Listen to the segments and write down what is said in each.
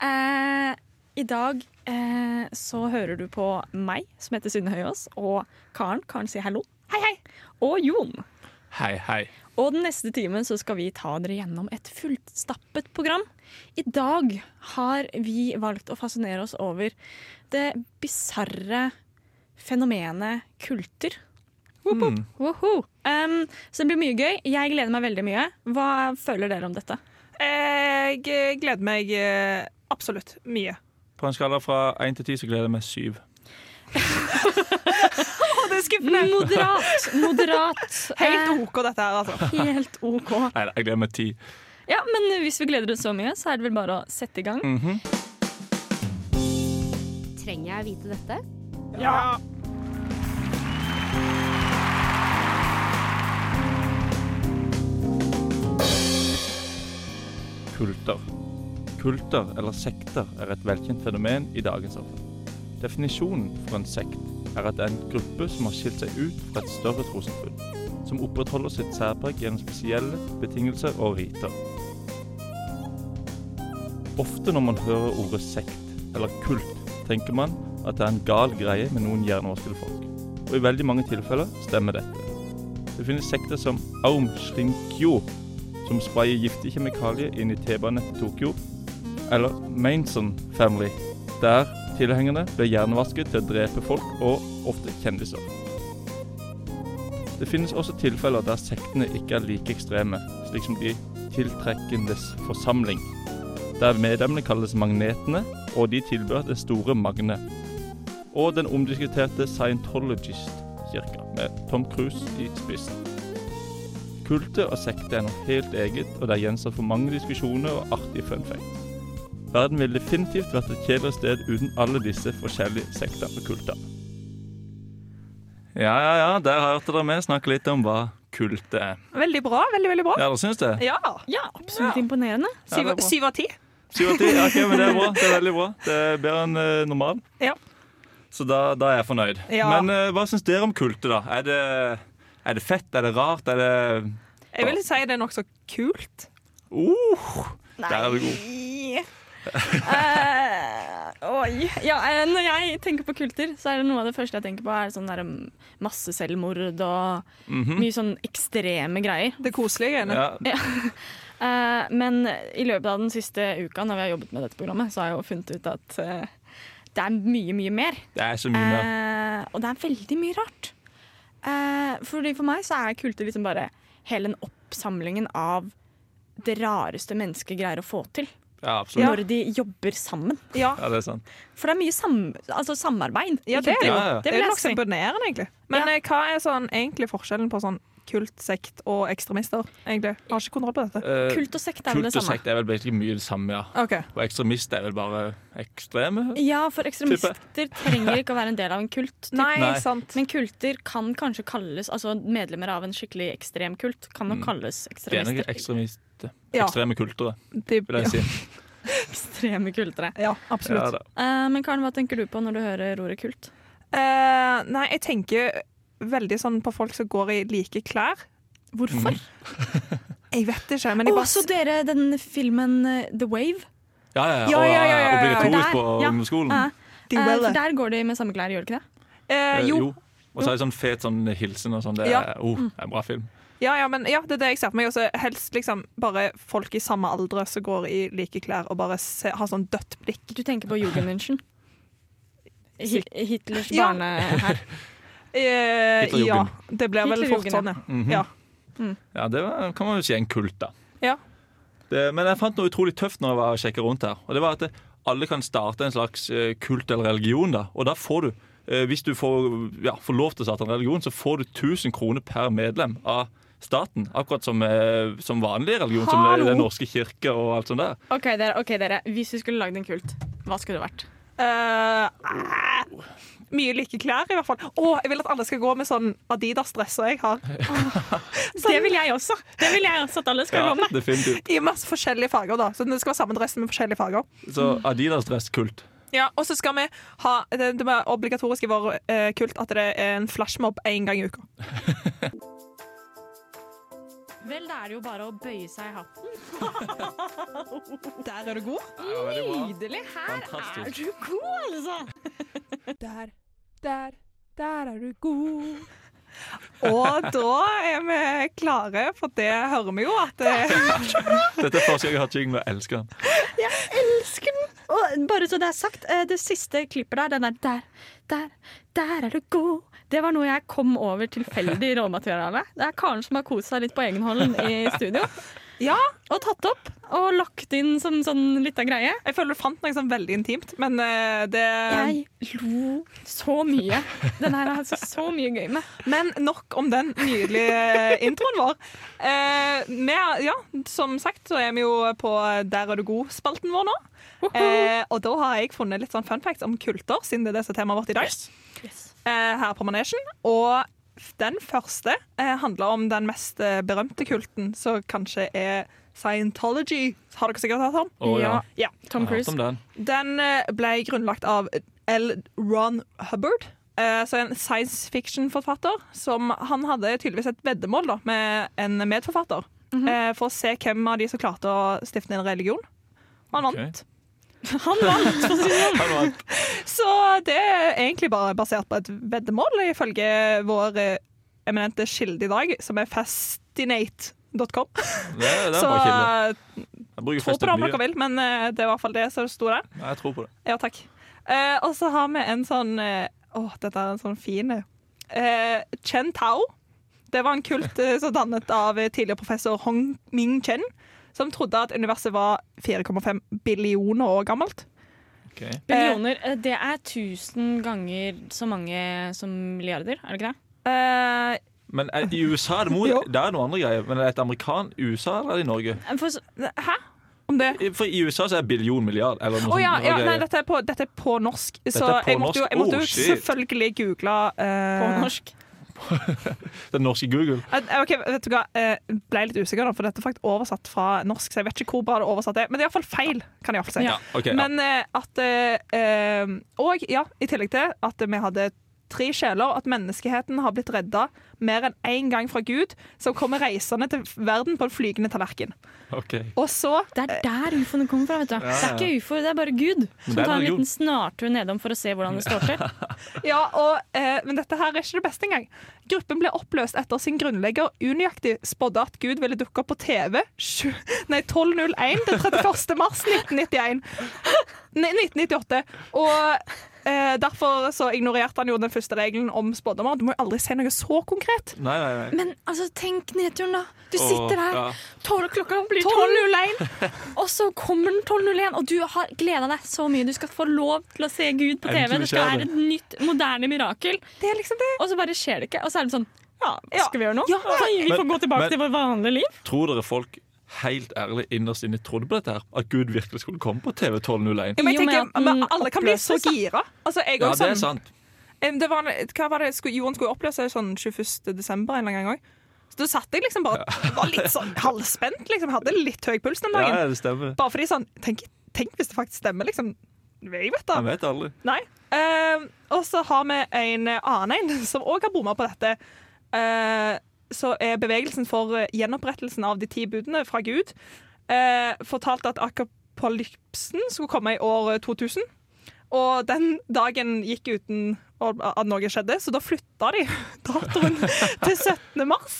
Eh, I dag eh, så hører du på meg, som heter Synne Høyås, og Karen. Karen sier hallo. Hei, hei. Og Jon. Hei, hei. Og den neste timen så skal vi ta dere gjennom et fullstappet program. I dag har vi valgt å fascinere oss over det bisarre fenomenet kulter. Mm. Um, så det blir mye gøy. Jeg gleder meg veldig mye. Hva føler dere om dette? Jeg eh, gleder meg eh, absolutt mye. På en skala fra én til ti så gleder jeg meg syv. Er! Moderat. Moderat. Helt OK, dette her, altså. Eh, helt OK. Nei, jeg gleder meg ti. Ja, men hvis vi gleder oss så mye, så er det vel bare å sette i gang. Mhm. Trenger jeg vite dette? Ja. Ja. Kulter. Kulter, eller sekter, er et velkjent fenomen i dagens samfunn. Definisjonen for en sekt er at det er en gruppe som har skilt seg ut fra et større trossamfunn, som opprettholder sitt særpreg gjennom spesielle betingelser og riter. Ofte når man hører ordet sekt eller kult, tenker man at det er en gal greie med noen hjernevaskede folk. Og i veldig mange tilfeller stemmer dette. Det finnes sekter som Aum Shrinkyo, som sprayer giftige kjemikalier inn i T-banen til Tokyo, eller Manson Family, der tilhengerne ble hjernevasket til å drepe folk, og ofte kjendiser. Det finnes også tilfeller der sektene ikke er like ekstreme, slik som de tiltrekkendes forsamling, der medlemmene kalles magnetene, og de tilbyr det store Magne. Og den omdiskuterte Scientologist-kirka, med Tom Cruise i spissen. Kulte og sekte er noe helt eget, og det er gjenstand for mange diskusjoner og artige fun facts. Verden ville definitivt vært et kjedeligere sted uten alle disse forskjellige sekter og kultene. Ja, ja, ja, der hørte dere meg snakke litt om hva kulte er. Veldig bra. Veldig, veldig bra. Ja, dere syns det? Ja. Ja, absolutt Ja. imponerende. Er Syv av ti. Syv av ti? Ja, okay, men det er bra. Det er veldig bra. Det er bedre enn uh, normal. Ja. Så da, da er jeg fornøyd. Ja. Men uh, hva syns dere om kulte, da? Er det, er det fett? Er det rart? Er det Jeg vil si det er nokså kult. uh, Der er du god. uh, oi. Ja, eh, når jeg tenker på kulter, så er det noe av det første jeg tenker på, er sånn der, um, masseselvmord og Mhm. mye sånn ekstreme greier. Det koselige. greiene. Ja, Eh, men i løpet av den siste uka når vi har jobbet med dette programmet, så har jeg jo funnet ut at uh, det er mye, mye mer. det er så mye mer. Eh, og det er veldig mye rart. Eh, fordi For meg så er kultur liksom bare hele den oppsamlingen av det rareste mennesket greier å få til. Ja, absolutt. Når de jobber sammen. Ja. Ja, det er sant. For det er mye sam altså samarbeid. Ja, det er det jo. Ja. Det er nokså imponerende, egentlig. Men Ja. eh, hva er sånn egentlig forskjellen på sånn kult, sekt og ekstremister? egentlig? Har ikke kontroll på dette. Uh, Kult og sekt er vel det samme? Kult og sekt er vel basically mye det samme, ja. Okay. Og ekstremist er vel bare ekstreme? Ja, for ekstremister trenger ikke å være en del av en kult. typ. Nei, Nei. sant. Men kulter kan kanskje kalles Altså medlemmer av en skikkelig ekstrem kult kan nok kalles kalles Det er nok ekstremister. Ja. Ekstreme kultere, vil jeg si. Ekstreme kultere. ja, Ja, absolutt. Ja, uh, men Karen, hva tenker du på når du hører ordet kult? Uh, nei, jeg tenker veldig sånn på folk som går i like klær. Hvorfor? Jeg vet ikke, men jeg bare så dere den filmen eh, The Wave? Ja, ja, ja. Ja, ja, ja, ja, ja. obligatorisk på ja. ungdomsskolen. Uh, for der går de med samme klær, gjør de ikke det? Eh, Eh, jo. Og så er det sånn fet sånn hilsen og sånn. Det er, Ja. oh, det er en bra film. Ja, ja, men ja, det er det jeg ser for meg. Også helst liksom bare folk i samme alder som går i like klær og bare se, har sånn dødt blikk. Du tenker på Jugendmünchen? Hi- Hitlers Ja. barnehær. Eh, ja, det blir vel fort sånn, ja. Mhm. Ja. Ja, det var, kan man jo si en kult, da. Ja. Det, men jeg fant noe utrolig tøft når jeg var og sjekka rundt her. Og det var at det, alle kan starte en slags eh, kult eller religion, da. Og da får du, eh, hvis du får, ja, får lov til å starte en religion, så får du 1000 kroner per medlem av staten. Akkurat som, eh, som vanlig religion, som Hallo. Den norske kirke og alt sånt der. OK, dere. ok, dere Hvis vi skulle lagd en kult, hva skulle det vært? Eh, eh, mye like klær, i hvert fall. Å, jeg vil at alle skal gå med sånn Adidas-dress som jeg har. Det vil jeg også. Det vil jeg også at alle skal Ja, gå med. definitivt. I masse forskjellige farger, da. Så det skal være samme dress med forskjellige farger. Så Adidas-dress kult. Ja, Og så skal vi ha Det, det er obligatorisk i vår eh, kult at det er en flashmob én gang i uka. Vel, da er det jo bare å bøye seg i hatten. Der er du god. Nydelig! Her Fantastisk. er du god, altså! Der, der, der er du god. Og da er vi klare, for det hører vi jo at det... Dette er første gang jeg har jingle, og jeg elsker den. elsker den! Og bare så det er sagt, eh, det siste klippet der, den der Der, der, der er du god. Det var noe jeg kom over tilfeldig i råmaterialet. Det er Karen som har kost seg litt på egen hånd i studio. Ja, Og tatt opp og lagt inn som sånn lita greie. jeg føler du fant noe sånn veldig intimt, men eh, det Jeg lo så mye. Den her har jeg så, så mye gøy med. Men nok om den nydelige introen vår. Eh, er, ja, som sagt så er vi jo på Der er du god-spalten vår nå. Eh, og da har jeg funnet litt sånn fun facts om kulter, siden det er det som er temaet vårt i dag. Eh, her på Manesjen. Og den første eh, handler om den mest eh, berømte kulten, som kanskje er Scientology. Har dere sikkert hørt om? Oh, ja. Ja. Tom Cruise. den. Den eh, ble grunnlagt av L. Ron Hubbard. eh, Så en science fiction-forfatter. Som Han hadde tydeligvis et veddemål da, med en medforfatter. eh, For å se hvem av de som klarte å stifte en religion. Og han vant. Han vant, for å si det sånn. Så det er egentlig bare basert på et veddemål, ifølge vår eh, eminente kilde i dag, som er fastinate.com. Det, det er Så eh, tro på det om dere vil, men eh, det er i hvert fall det som sto der. Ja, Jeg tror på det. Ja, takk. Eh, og så har vi en sånn Å, Åh, dette er en sånn fin eh, Chen Tao. Det var en kult som dannet av tidligere professor Hong Ming Chen, som trodde at universet var 4,5 billioner år gammelt. Okay. Billioner, eh, det er tusen ganger så mange som milliarder, er det ikke det? Eh, Men er, i USA er det, mot, det er noe andre greier. Men er det et amerikan USA eller er det i Norge? Eh, For, hæ? Om det? For i USA så er billion milliard. Eller noe Å ja, ja, nei, dette er på, dette er på norsk. Så er på jeg måtte jo, jeg måtte oh, jo Oh, selvfølgelig google uh, på norsk. Den norske Google. Eh, Ok, vet du hva? Jeg ble litt usikker, da, for dette er faktisk oversatt fra norsk. Så jeg vet ikke hvor bra det er oversatt er. Men det er iallfall feil. kan jeg i hvert fall si. Ja. okay, ja. Men eh, at eh, eh, Og ja, i tillegg til at vi hadde tre sjeler, at menneskeheten har blitt redda mer enn én gang fra Gud, som kommer reisende til verden på en flygende tallerken. Okay. Og så Det er der ufoene kommer fra. vet du. Det er ikke ufo, det er bare Gud som tar en liten snartur nedom for å se hvordan det står til. Ja, og, eh, Men dette her er ikke det beste engang. Gruppen ble oppløst etter sin grunnlegger unøyaktig spådde at Gud ville dukke opp på TV nei, 12.01 den 31. mars 1991. Nei, 1998. Og eh, derfor så ignorerte han jo den første regelen om spådommer. Du må jo aldri si noe så konkret. Nei, nei, nei. Men altså, tenk nedturen, da. Du Åh, sitter der, ja. tolv, klokka blir 12.01! 12.01, og så kommer den 12.01, og du har gleda deg så mye. Du skal få lov til å se Gud på TV. Det skal være et nytt, moderne mirakel. Det er liksom det. Og så bare skjer det ikke. Og så er det sånn Ja, skal vi gjøre noe? Ja. Vi får gå tilbake men- til vårt vanlige liv. Tror dere folk helt ærlig innerst inne trodde på dette? her? At Gud virkelig skulle komme på TV 1201? Ja, men jeg tenker, men alle kan bli så gira. Altså, jeg Ja, også, det er sånn, sant. Det var, hva var det? jorden skulle oppløse sånn 21. desember en eller annen gang òg. Så da satt jeg liksom bare var litt sånn halvspent. Liksom, hadde litt høy puls den dagen. ja, det stemmer. Bare fordi sånn Tenk, tenk hvis det faktisk stemmer, liksom. Jeg vet da. Jeg vet aldri. Nei. Uh, og så har vi en annen en som òg har bomma på dette. Eh, så er bevegelsen for eh, gjenopprettelsen av de ti budene fra Gud eh, fortalt at akapolypsen skulle komme i år 2000. Og den dagen gikk uten at noe skjedde, så da flytta de datoen til 17. mars.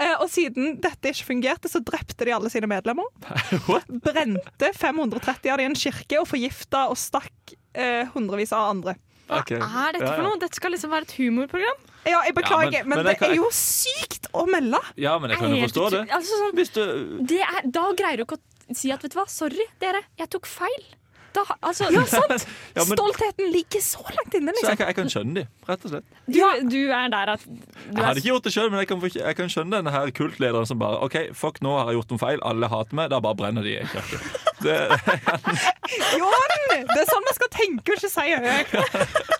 Eh, og siden dette ikke fungerte, så drepte de alle sine medlemmer. What? Brente 530 av de i en kirke og forgifta og stakk eh, hundrevis av andre. Hva okay. er dette for noe? Dette skal liksom være et humorprogram. Ja, jeg beklager, Ja, men- men, men det kan- er jo sykt å melde! Ja, men jeg kan jo forstå det. Altså, sånn, Hvis du det er, da greier du ikke å si at vet du hva, sorry dere, jeg tok feil. Da, altså, Ja, sant! Ja, men- Stoltheten ligger så langt inne, Så jeg liksom. kan, jeg kan skjønne de, rett og slett. du, du er der at du Jeg hadde ikke gjort det sjøl, men jeg kan, jeg kan skjønne denne her kultlederen som bare OK, fuck, nå har jeg gjort noe feil, alle hater meg, da bare brenner de i kirken. Det, Jon! Det er sånn jo ikke å si høyt.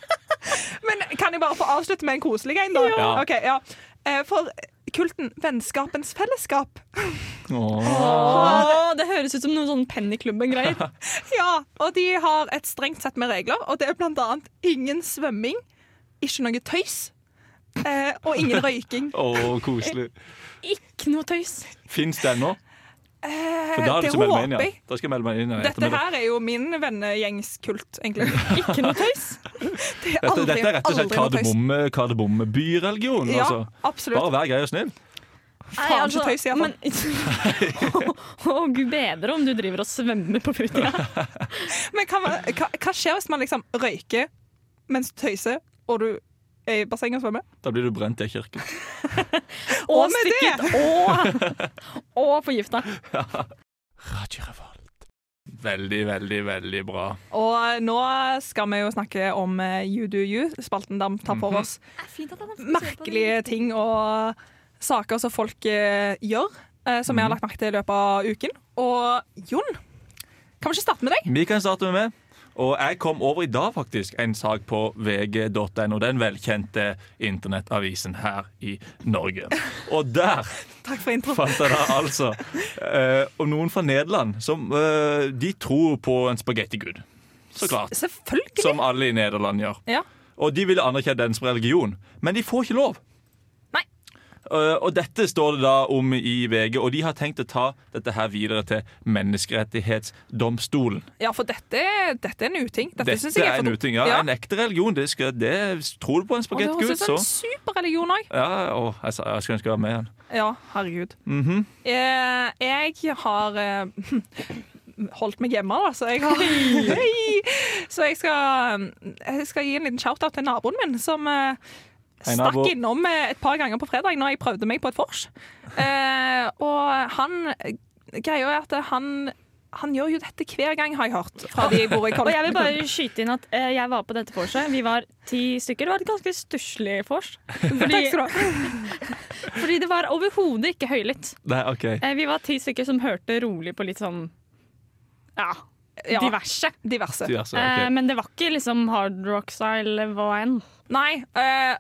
Men kan jeg bare få avslutte med en koselig en, da? Ja. Okay, ja. Eh, For kulten Vennskapens fellesskap. Åh. Å, det høres ut som noen sånn Pennyklubben-greier. Ja, og de har et strengt sett med regler, og det er blant annet ingen svømming, ikke noe tøys, eh, og ingen røyking. Å, koselig. Ikke noe tøys. Fins det ennå? Eh, For da er det å håper inn. Ja. jeg. Da skal jeg melde meg inn. Dette her er jo min vennegjengskult, egentlig. Ikke noe tøys. Det er Dette, aldri, dette er rett og slett kardemomme, kardemommebyreligion. Ja, Altså. absolutt. Bare vær grei og snill. Faen ikke tøys, i hvert fall. men, Å, gud bedre om du driver og svømmer på fritida. Men hva, hva, hva skjer hvis man liksom røyker mens du tøyser, og du i bassenget og svømme. Da blir du brent i kirken. og, Og med det- stykket. Og, og forgifta. Radio Revolt. Veldig, veldig, veldig bra. Og nå skal vi jo snakke om eh, You Do You, spalten der vi tar for oss merkelige ting og saker som folk eh, gjør, eh, som vi har lagt merke til i løpet av uken. Og Jon, kan vi ikke starte med deg? Vi kan starte med meg. Og jeg kom over i dag faktisk en sak på vg.no, den velkjente internettavisen her i Norge. Og der fant jeg da altså eh, om noen fra Nederland som eh, de tror på en spagettigud. Så klart. Selvfølgelig. Som alle i Nederland gjør. Ja. Og de ville anerkjenne den som religion, men de får ikke lov. Eh, og dette står det da om i VG, og de har tenkt å ta dette her videre til Menneskerettighetsdomstolen. ja, for dette, dette er en uting. Dette, Dette jeg er en uting. Ja, Ja. En ekte religion. Det skal, det, tror du på en er høres så en superreligion òg. ja, å, jeg, jeg skulle ønske jeg var med igjen. Ja, herregud. Mhm. Eh, jeg har eh, holdt meg hjemme, da, så jeg har Så jeg skal, jeg skal gi en liten shout-out til naboen min, som eh, stakk innom et par ganger på fredag når jeg prøvde meg på et vors. Eh, og han Greia er at han han gjør jo dette hver gang, har jeg hørt. Fra de bor i Og jeg vil bare skyte inn at eh, jeg var på dette vorset. Vi var ti stykker. Det var et ganske stusslig vors. Fordi, fordi det var overhodet ikke høylytt. Nei, OK. Eh, vi var ti stykker som hørte rolig på litt sånn ja, Ja, diverse. diverse. Diverse, Eh, men det var ikke liksom hard rock-style hva enn. Nei. eh,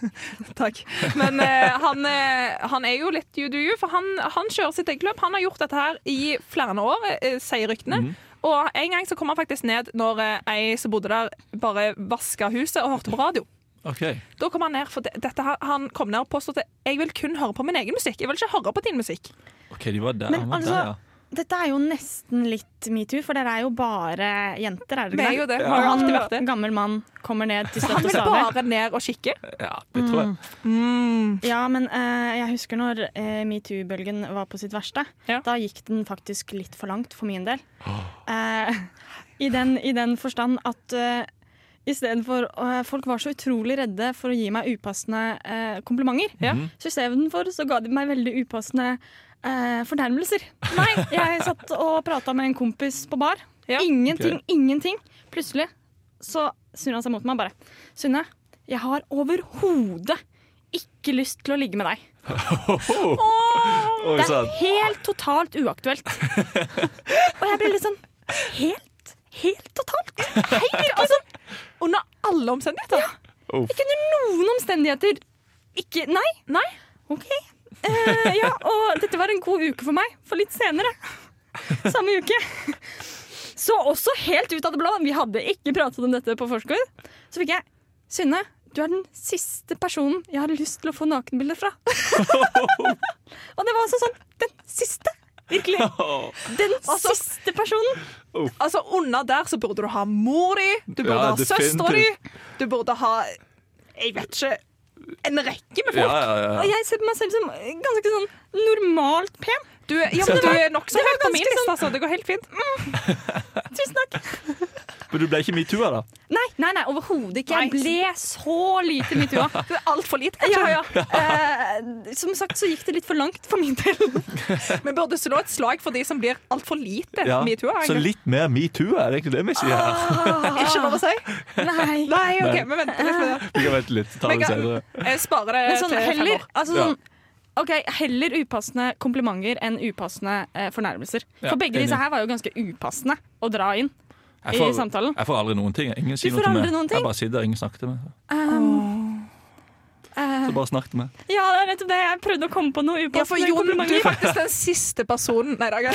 takk. Men eh, han, eh, han er jo litt you do you, for han, han kjører sitt eget løp. Han har gjort dette her i flere år, eh, sier ryktene. Mhm. Og en gang så kom han faktisk ned når eh, ei som bodde der, bare vaska huset og hørte på radio. Okay. Da kom han ned, for dette her, han kom ned og påstod at jeg vil kun høre på min egen musikk. Jeg vil ikke høre på din musikk. Ok, de var der. Men han var altså, der, ja. Dette er jo nesten litt metoo, for dere er jo bare jenter, er det det? Det er jo det? Har jo Og alltid han vært det. gammel mann kommer ned til han vil bare ned og kikke. ja, det tror jeg. Mm. Ja, men eh, jeg husker når eh, metoo-bølgen var på sitt verste. Ja. Da gikk den faktisk litt for langt for min del. Eh, i, den, I den forstand at uh, istedenfor uh, Folk var så utrolig redde for å gi meg upassende eh, komplimenter. Ja. Mhm. Så istedenfor så ga de meg veldig upassende eh, fornærmelser. Nei, jeg satt og prata med en kompis på bar. Ja. Ingenting, okay. ingenting. Plutselig så snur han seg mot meg og bare Sunne, jeg har overhodet ikke lyst til å ligge med deg. Oh, Det er helt totalt uaktuelt. Og jeg blir litt sånn Helt, helt totalt. Helt, altså, Under alle omstendigheter. Ja. ikke under noen omstendigheter. Ikke Nei. Nei. OK. Eh, ja, og dette var en god uke for meg, for litt senere samme uke Så også helt ut av det blå, vi hadde ikke pratet om dette på forskudd, så fikk jeg Synne, du er den siste personen jeg har lyst til å få nakenbilder fra. og det var altså sånn Den siste! Virkelig. Den Altså- siste personen. Altså, Under der så burde du ha mor di, du burde Ja, ha søstera di, du burde ha Jeg vet ikke En rekke med Ja, folk. ja, ja. Og jeg ser på meg selv som ganske sånn normalt pen. Du, ja, men du er nokså det høyt på min liste, så Det går helt fint. Tusen takk. Men du ble ikke metoo-a, da? Nei, nei, nei overhodet ikke. Jeg ble så lite metoo. Det er altfor lite, kanskje. Ja, ja. Eh, som sagt så gikk det litt for langt for min del. Vi burde slå et slag for de som blir altfor lite Ja. metoo. Så litt mer metoo er det egentlig det vi sier her. Ikke lov å si? Nei. Nei, OK, vi venter litt med det. Vi kan vente litt, ta Men det senere. Jeg sparer det Men sånn til fem heller, år. altså Ja. sånn, ok, heller upassende komplimenter enn upassende eh, fornærmelser. Ja, For begge enig. disse her var jo ganske upassende å dra inn Jeg i samtalen. jeg får aldri noen ting. Ingen sier noe får til meg. noen ting? Jeg bare sitter der, ingen snakker til meg. Um, eh, Så bare snakk til meg. ja, det er nettopp det. Jeg prøvde å komme på noe Ja, for upassende Jon, du er faktisk den siste personen Nei, Raga.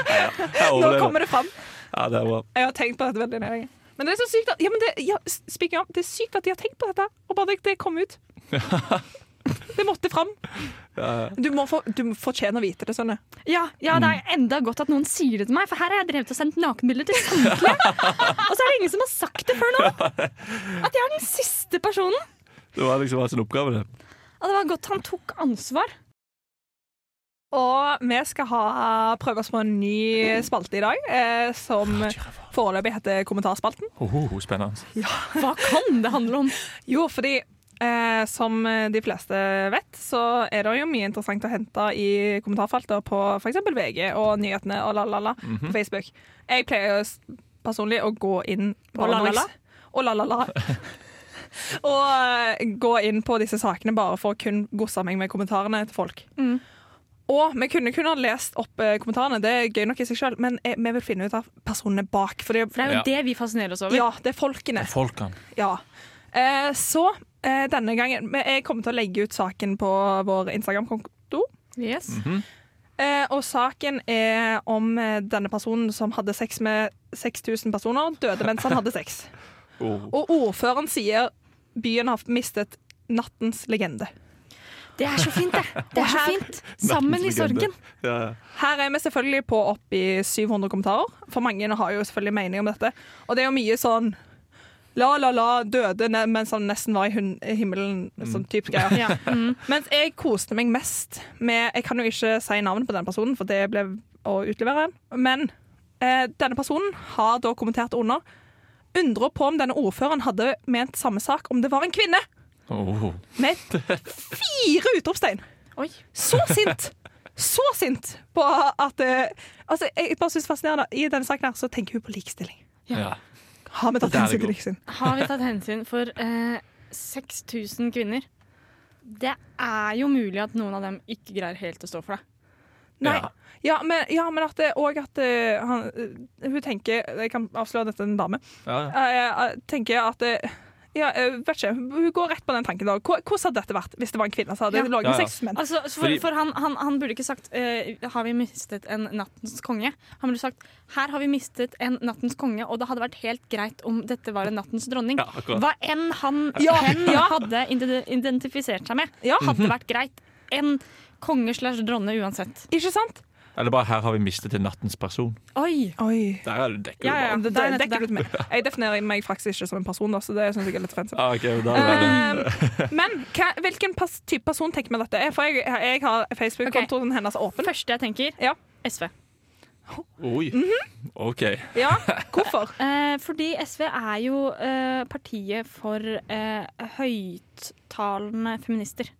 Nå kommer det fram. Ja, det er bra. Jeg har tenkt på dette veldig lenge. Men det er så sykt at, ja, men det, ja, speaking of, det er sykt at de har tenkt på dette, og bare det, det kom ut. Det måtte fram. Ja, ja. Du, må få, du fortjener å vite det, Sønne. Ja, ja, det er enda godt at noen sier det til meg, for her har jeg drevet og sendt nakenbilder til samtlige. og så er det ingen som har sagt det før nå. At jeg er den siste personen. Det var liksom hans oppgave, det. Ja, det var godt han tok ansvar. Og vi skal ha, prøve oss på en ny spalte i dag, eh, som foreløpig heter Kommentarspalten. Oh, oh, spennende. Hva kan det handle om? Jo, fordi eh, som de fleste vet, så er det jo mye interessant å hente i kommentarfeltet på f.eks. VG og nyhetene og la-la-la på Facebook. Jeg pleier jo personlig å gå inn på Og la-la-la Og la-la-la. og eh, gå inn på disse sakene bare for å kun gosse meg med kommentarene til folk. Mm. Og vi kunne kun ha lest opp eh, kommentarene, det er gøy nok i seg sjøl, men eh, vi vil finne ut av personene bak. For det, For det er jo Ja. det vi fascinerer oss over. ja, det er folkene. Folkene. Ja. Eh, så eh, denne gangen men Jeg kommer til å legge ut saken på vår Instagram-konto. Yes. Eh, og saken er om eh, denne personen som hadde sex med 6000 personer, døde mens han hadde sex. Oh. Og ordføreren sier byen har mistet nattens legende. Det er så fint, det. Det er så fint. Sammen i sorgen. Ja, ja. Her er vi selvfølgelig på opp i 700 kommentarer, for mange har jo selvfølgelig mening om dette. Og det er jo mye sånn La, la, la, døde mens han nesten var i himmelen, sånn type greier. Ja. Mm. Mens jeg koste meg mest med Jeg kan jo ikke si navnet på den personen, for det ble å utlevere en. Men eh, denne personen har da kommentert under. Undrer på om denne ordføreren hadde ment samme sak om det var en kvinne. Oh. Med fire utropstegn. Oi. Så sint! Så sint på at eh, Altså, jeg bare er fascinerende. I denne saken her så tenker hun på likestilling. Ja. Har vi tatt hensyn til godt. Har vi tatt hensyn for eh, 6000 kvinner? Det er jo mulig at noen av dem ikke greier helt å stå for det. Nei. Ja. Ja, men, ja, men at det òg at eh, han, eh, hun tenker Jeg kan avsløre at dette er en dame. Ja, ja. Jeg, jeg tenker at eh, ja, jeg vet ikke, Hun går rett på den tanken. da Hvor- Hvordan hadde dette vært hvis det var en kvinne som hadde Ja. ligget Ja, med ja. seks? Altså, for for han, han, han burde ikke sagt uh, 'har vi mistet en nattens konge'. Han burde sagt 'her har vi mistet en nattens konge', og det hadde vært helt greit om dette var en nattens dronning. Ja. Hva enn han Ja, hen ja. hadde identifisert seg med, Ja. hadde vært greit. En konge slash dronne uansett. Ikke sant? Eller bare her har vi mistet en nattens person. Oi! Oi. Der er du dekker Ja, du ja. bare. Det, det er det, dekker du meg. Jeg definerer meg faktisk ikke som en person, da, så det syns jeg er litt fancy. Ah, ok, da det Eh, men hva, hvilken pas, type person tenker vi dette er? For jeg, jeg har Facebook-kontoen hennes åpen. Første jeg tenker Ja. SV. Oi. OK. Ja, Hvorfor? Eh, fordi SV er jo eh, partiet for eh, høyttalende feminister.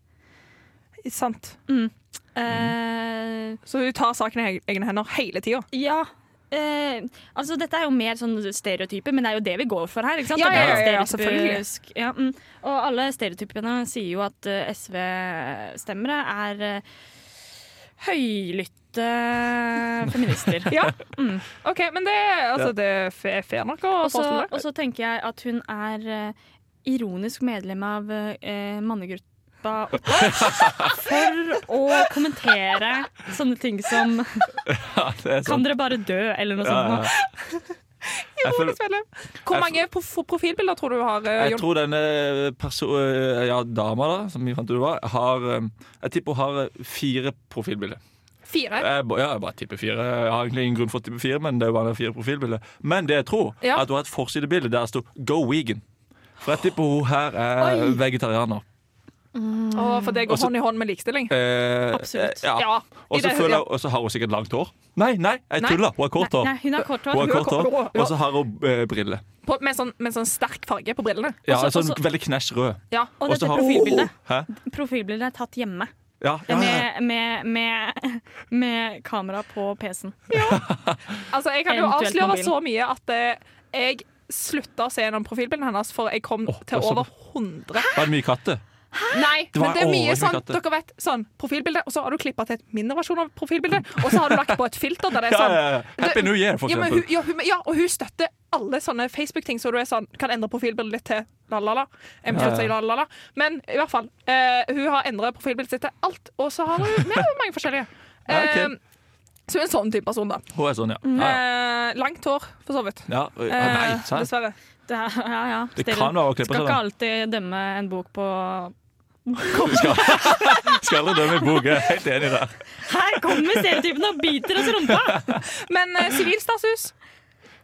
Sant. Mm. Eh, Så hun tar saken i egne hender hele tida. ja. Eh, altså Dette er jo mer sånn stereotyper, men det er jo det vi går for her. ikke sant? Ja, Det ja, ja, ja, selvfølgelig. Ja, mm. Og alle stereotypene sier jo at uh, SV-stemmere er uh, høylytte feminister. Ja. Mm. OK, men det, altså, det er fair nok å forestille Og så tenker jeg at hun er uh, ironisk medlem av eh, mannegruppa for å kommentere sånne ting som Ja, det er Kan dere bare dø, eller noe Ja, sånt. ja. det. Hvor mange profilbilder tror du har, eh, jeg tror denne perso ja, dama, da, som vi fant ut var, har eh, Jeg tipper hun har eh, fire profilbilder. Fire? Jeg, ja, jeg bare tipper fire. Jeg har egentlig ingen grunn for å tippe fire, men det er bare fire profilbilder. Men det jeg tror, Ja. er at hun har et forsidebilde der det står 'Go vegan'. For jeg tipper hun her er Oi. vegetarianer. Og for det går Også- hånd i hånd med likestilling. Eh, Absolutt. eh, Ja. Ja, Og så har hun sikkert langt hår. Nei, nei, jeg tuller. Hun har kort hår. Nei, hun har kort hår. Og så har hun eh, briller. På, med, sånn, med sånn sterk farge på brillene. Ja, Også- sånn også- veldig knæsj rød. Ja. Og Og dette har- profilbildet. Oh, Profilbildet er tatt hjemme. Ja, ja, ja. Med, med, med, med kamera på PC-en. Altså, jeg kan jo avsløre så mye at eh, jeg slutta å se gjennom profilbildene hennes, for jeg kom oh, til over 100. Var det mye katter? Nei, Det men det er mye sånn. Dere vet, sånn profilbilde, og så har du klippa til et mindre versjon av profilbildet, og så har du lagt på et filter der det er sånn ja, ja. Happy New Year, for ja, men hun, ja, hun, ja, og hun støtter alle sånne Facebook-ting, så du er sånn, kan endre profilbildet litt til la-la-la. Ja, ja. Men i hvert fall, uh, hun har endret profilbildet sitt til alt, og så har hun med mange forskjellige. Ja, ok. Eh, så hun er en sånn type person, da. Hun er sånn, ja. ja, ja. Eh, langt hår, for så vidt. ja. ja nei, sant? dessverre. Det, ja, ja. Det kan være å klippe Skal ikke alltid dømme en bok på Skal, skal aldri dømme i bok. Jeg er helt enig der. Her kommer stereotypen og biter oss i rumpa! Men uh, sivilstatus,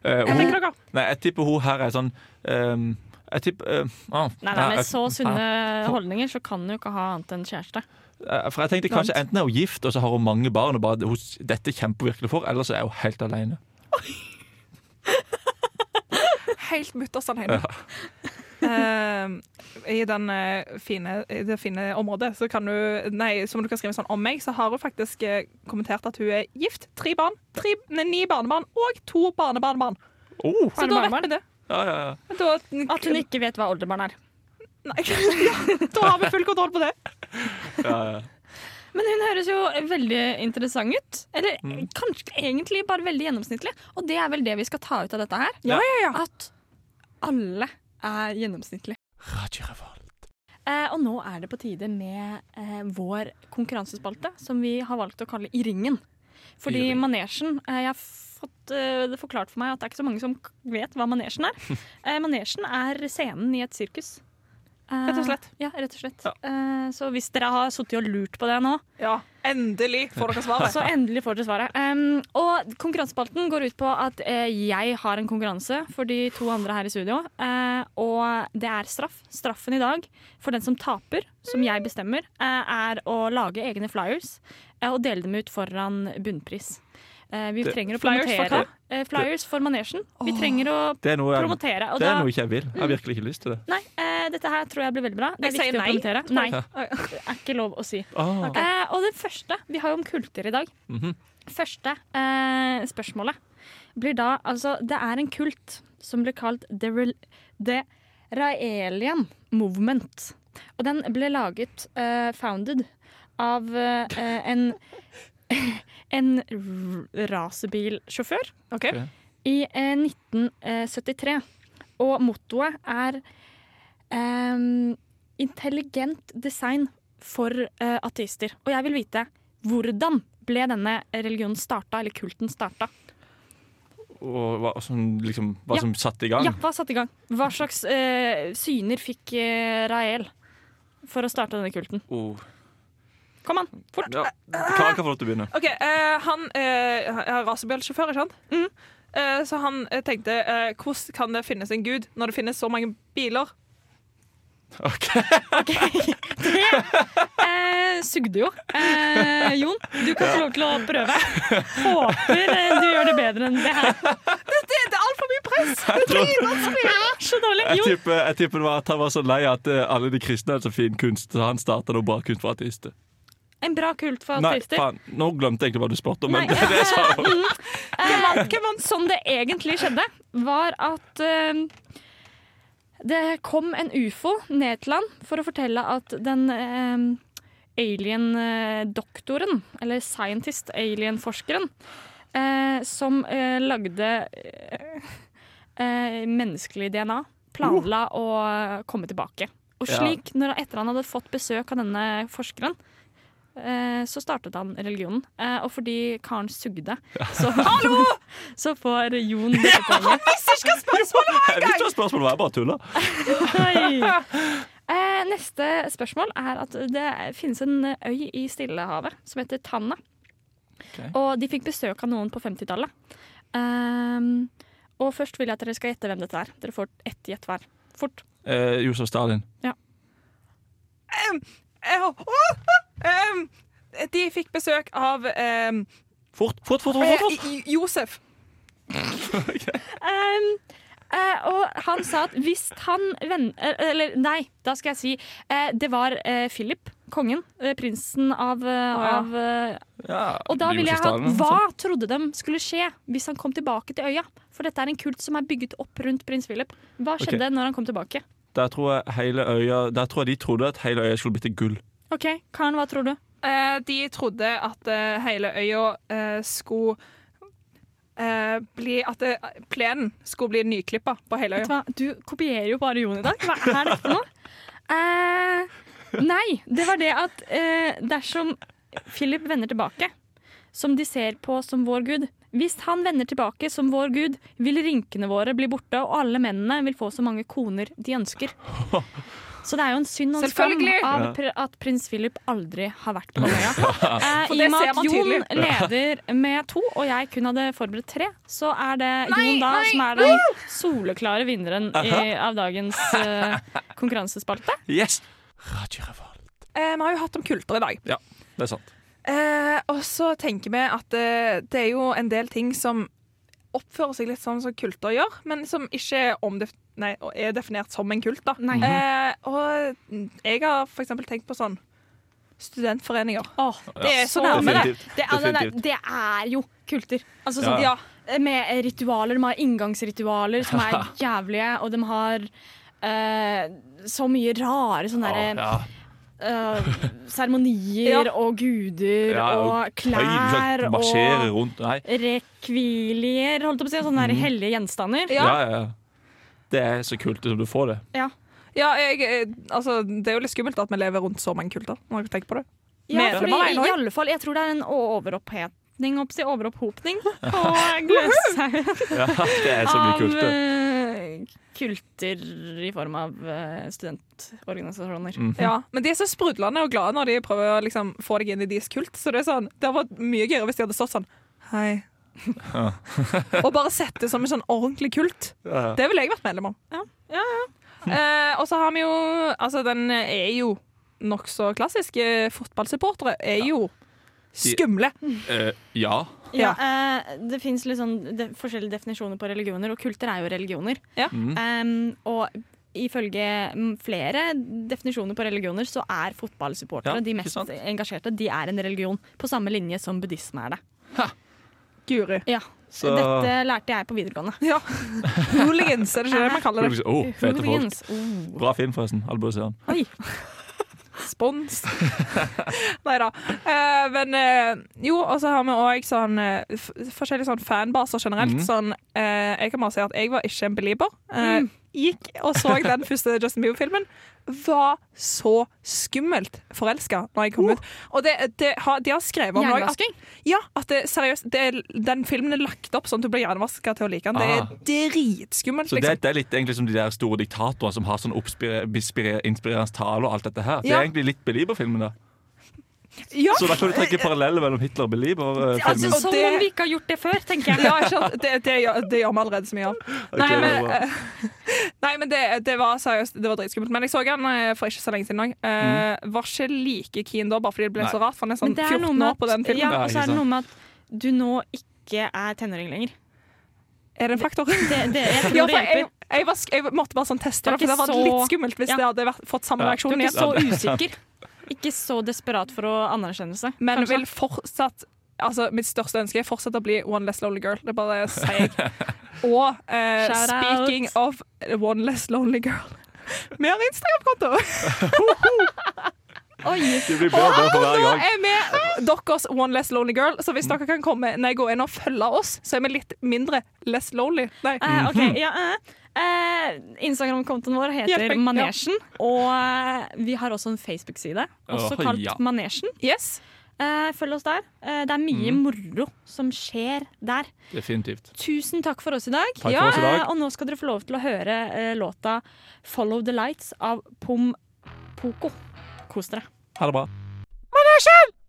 Eh, hva hun, nei, jeg tipper hun her er sånn um, Jeg tipper uh, ah, Nei, nei, Med jeg- så sunne ja. holdninger så kan hun jo ikke ha annet enn kjæreste. For jeg tenkte kanskje Enten er hun gift og så har hun mange barn, og bare hun, dette kjemper hun virkelig for, eller så er hun helt alene. Helt mutters alene. Eh, I, den, eh, fine, I det fine området så kan du Nei, som du kan skrive sånn om meg, så har hun faktisk eh, kommentert at hun er gift. Tre barn. Tre, nei, ni barnebarn og to barnebarnebarn. Oh, Så da vet vi det. ja, ja, ja. Da, At hun ikke vet hva oldebarn er. Nei, da har vi full kontroll på det. ja, ja. Men hun høres jo veldig interessant ut. Eller Mm. kanskje egentlig bare veldig gjennomsnittlig. Og det er vel det vi skal ta ut av dette her. Ja, ja, ja. At alle er gjennomsnittlig. Radio Revolt. Eh, og nå er det på tide med eh, vår konkurransespalte, som vi har valgt å kalle I ringen. Fordi I ring. manesjen eh, Jeg har fått eh, det forklart for meg at det er ikke så mange som vet hva manesjen er. Eh, manesjen er scenen i et sirkus. Eh, Rett og slett. Ja, rett og slett. Ja. Uh, så hvis dere har sittet og lurt på det nå, Ja, endelig får dere svaret. så endelig får dere svaret. Um, og konkurransespalten går ut på at uh, jeg har en konkurranse for de to andre her i studio. Uh, og det er straff. Straffen i dag for den som taper, som jeg bestemmer, eh, er å lage egne flyers eh, og dele dem ut foran bunnpris. Eh, vi Det- trenger å Flyers for promotere eh, flyers for manesjen. Vi trenger å Det er noe jeg, promotere. Det er noe ikke jeg vil. Jeg har virkelig ikke lyst til det. nei, eh, dette her tror jeg blir veldig bra. Det er Jeg viktig å kommentere promotere. Nei, Ja. det er ikke lov å si. Ah. Eh, og det første Vi har jo om kulter i dag. Mhm. Første eh, spørsmålet blir da Altså, det er en kult som blir kalt The, Re The Raelian Movement. Og den ble laget, eh, founded, av eh, en en rasebilsjåfør racerbilsjåfør OK. Ok. i eh, 1973. Og mottoet er ehm, intelligent design for uh, ateister. Og jeg vil vite hvordan ble denne religionen starta, eller kulten starta? Og hva som, liksom, hva Ja. som satte i gang. Ja, hva satte i gang? Hva slags uh, syner fikk uh, Rael for å starte denne kulten? Oh. Kom an, fort! Ja. Klara kan få lov til å begynne. Ok, uh, Han uh, er rasebilsjåfør, ikke sant? Mm. Eh, så han eh, tenkte eh, hvordan kan det finnes en gud når det finnes så mange biler? Ok. Eh, sugde jo. Eh, Jon, du kan få lov til å prøve. Håper eh, du gjør det bedre enn det her. Det, det er altfor mye press! Jeg, tror, Det er så dårlig. jeg, tipper, jeg tipper det var at han var så lei at eh, alle de kristne hadde så fin kunst, så han starta noe bra kunst for ateister. en bra kult for Nei, ateister. faen. Nå glemte jeg egentlig hva du spurte om, men Nei. det er det sa hun. Eh, sånn det egentlig skjedde, var at eh, det kom en ufo ned til han for å fortelle at den eh, alien-doktoren, eller scientist, alien-forskeren, eh, som eh, lagde eh, eh, menneskelig DNA, planla å komme tilbake. Og slik, når, etter han hadde fått besøk av denne forskeren, eh, så startet han religionen. Eh, og fordi karen sugde, så, så får Jon dette poenget. Jeg visste hva spørsmålet var, jeg bare tulla. Eh, neste spørsmål er at det finnes en øy i Stillehavet som heter Tanna. Okay. Og de fikk besøk av noen på 50-tallet. Um, og først vil jeg at dere skal gjette hvem dette er. Dere får ett gjett hver. Fort. Eh, Josef Stalin. Eh, em, eh, å, em, De fikk besøk av um, Fort, fort, fort! fort, eh, fort. Josef. Um, uh, og han sa at hvis han venn... eh, Eller nei, da skal jeg si uh, Det var uh, Philip, kongen. prinsen av, ja. av Ja, Og da ville jeg ha Hva sånn. trodde de skulle skje hvis han kom tilbake til øya? For dette er en kult som er bygget opp rundt prins Philip. Hva skjedde når han kom tilbake? Der tror jeg hele øya Der tror jeg de trodde at hele øya skulle bli til gull. OK, Karen, hva tror du? Eh, de trodde at eh, hele øya eh, skulle eh, bli At det, plenen skulle bli nyklippa på hele Vet øya. du hva? Du kopierer jo bare Jon i dag. Hva er dette for noe? Eh, nei, det var det at eh, dersom Philip vender tilbake, som de ser på som vår gud Hvis han vender tilbake som vår gud, vil rynkene våre bli borte, og alle mennene vil få så mange koner de ønsker. Så det er jo en synd og en skam av pr at prins Philip aldri har vært på øya. Eh, I og med at Jon leder med to, og jeg kun hadde forberedt tre, så er det Nei, Jon da nei, som er den soleklare vinneren i, av dagens eh, konkurransespalte. Yes! Radio Revolt. Eh, vi har jo hatt om kulter i dag. Ja, Det er sant. Eh, og så tenker vi at eh, det er jo en del ting som oppfører seg litt sånn som kulter gjør, men som ikke er, omdef nei, er definert som en kult. da. Eh, og jeg har for eksempel tenkt på sånn studentforeninger. Åh, Det er så nærme, det. Det, er, det, Definitivt. det er jo kulter. Altså, sånn, Ja. Med ritualer. De har inngangsritualer som er jævlige, og de har eh, så mye rare sånne derre Ja. eh, seremonier Ja. og guder Ja, og og klær høy, og rundt rekvilier, holdt jeg på å si. Sånne der hellige gjenstander. Ja. Ja. Det er så kult som du får det. Ja, jeg, eh, altså, det er jo litt skummelt at vi lever rundt så mange kulter. Når jeg tenker på det. Ja, fordi, i alle fall, jeg tror det er en overopphetning oppsi, overopphopning på Gløshaugen Ja, det er så mye kult. det. Eh, kulter i form av studentorganisasjoner. studentorganisasjoner. -hmm. Ja, Men de er så sprudlende og glade når de prøver å liksom, få deg inn i deres kult. Så det er sånn, det hadde vært mye gøyere hvis de hadde stått sånn Hei. Og bare sett det som en sånn ordentlig kult. Ja, ja. Det ville jeg vært medlem av. Ja, ja, Eh, og så har vi jo Altså, den er jo nokså klassisk. Eh, Fotballsupportere er jo skumle. ja. ja. Ja, uh, det fins sånn de, forskjellige definisjoner på religioner, og kulter er jo religioner. Mm. Um, og ifølge flere definisjoner på religioner så er fotballsupportere Ja, de mest sant? engasjerte. De er en religion, på samme linje som buddhisme er det. Ha. Guri. Ja, Så Dette lærte jeg på videregående. Ja. Hooligans, er det ikke det man kaller det? oh, Fete folk. Oh. Bra film, forresten. Alle burde se den. Spons. Nei da. Eh, men eh, jo, og så har vi òg sånn eh, forskjellige sånn fanbaser generelt. Mm. Sånn, eh, jeg kan bare si at jeg var ikke en belieber. Mm. Gikk og så den første Justin Bieber-filmen. Var så skummelt forelska når jeg kom ut. Og det, det har, de har skrevet om Hjernevasking? ja, at det, seriøst, det er, den filmen er lagt opp sånn at du blir hjernevaska til å like den. Det er dritskummelt. Så det, Liksom. det er litt egentlig som de der store diktatorene som har sånn inspirerende tale og alt dette her. Det Ja. er egentlig litt Belieber-filmen, da. Ja, Så da kan du trekke paralleller mellom Hitler og Belieber-filmen. Altså, som det- om vi ikke har gjort det før, tenker jeg. ja? Det, det, det gjør vi allerede så mye av. Nei, Ok, men, eh, nei, men det, det var seriøst Det var dritskummelt. Men jeg så den eh, for ikke så lenge siden òg. var ikke like keen da, bare fordi det ble Nei. så rart. For han er Men sånn det er noe 14 med år på den filmen. ja, og så er det noe med at du nå ikke er tenåring lenger. Er det en faktor? Det, det, jeg Ja, jeg, jeg, var, jeg måtte bare sånn teste det, for det hadde var så- litt skummelt hvis Ja. det hadde vært, fått samme Ja. Du er ikke så usikker. Ikke så desperat for å anerkjennelse. Men kanskje. vil fortsatt Altså, Mitt største ønske er fortsatt å bli One Less Lonely Girl. Det er bare sier jeg. Og eh, speaking out. speaking of One Less Lonely Girl Vi har Instagram-konto! Oi! Det blir bedre og for hver Nå er vi deres One Less Lonely Girl, så hvis dere kan komme nei, gå inn og følge oss, så er vi litt mindre less lonely. Nei. Uh, ok, ja, eh, eh, Instagram-kontoen vår heter meg, ja. Manesjen. Og eh, vi har også en Facebook-side, også oh, kalt ja. Manesjen. Yes. Eh, følg oss der. Eh, det er mye moro som skjer der. Definitivt. Tusen takk for oss i dag. Ja, oss i dag. Eh, og nå skal dere få lov til å høre eh, låta 'Follow the Lights' av Pom Poko. Kos dere. Ha det bra. Manesjen!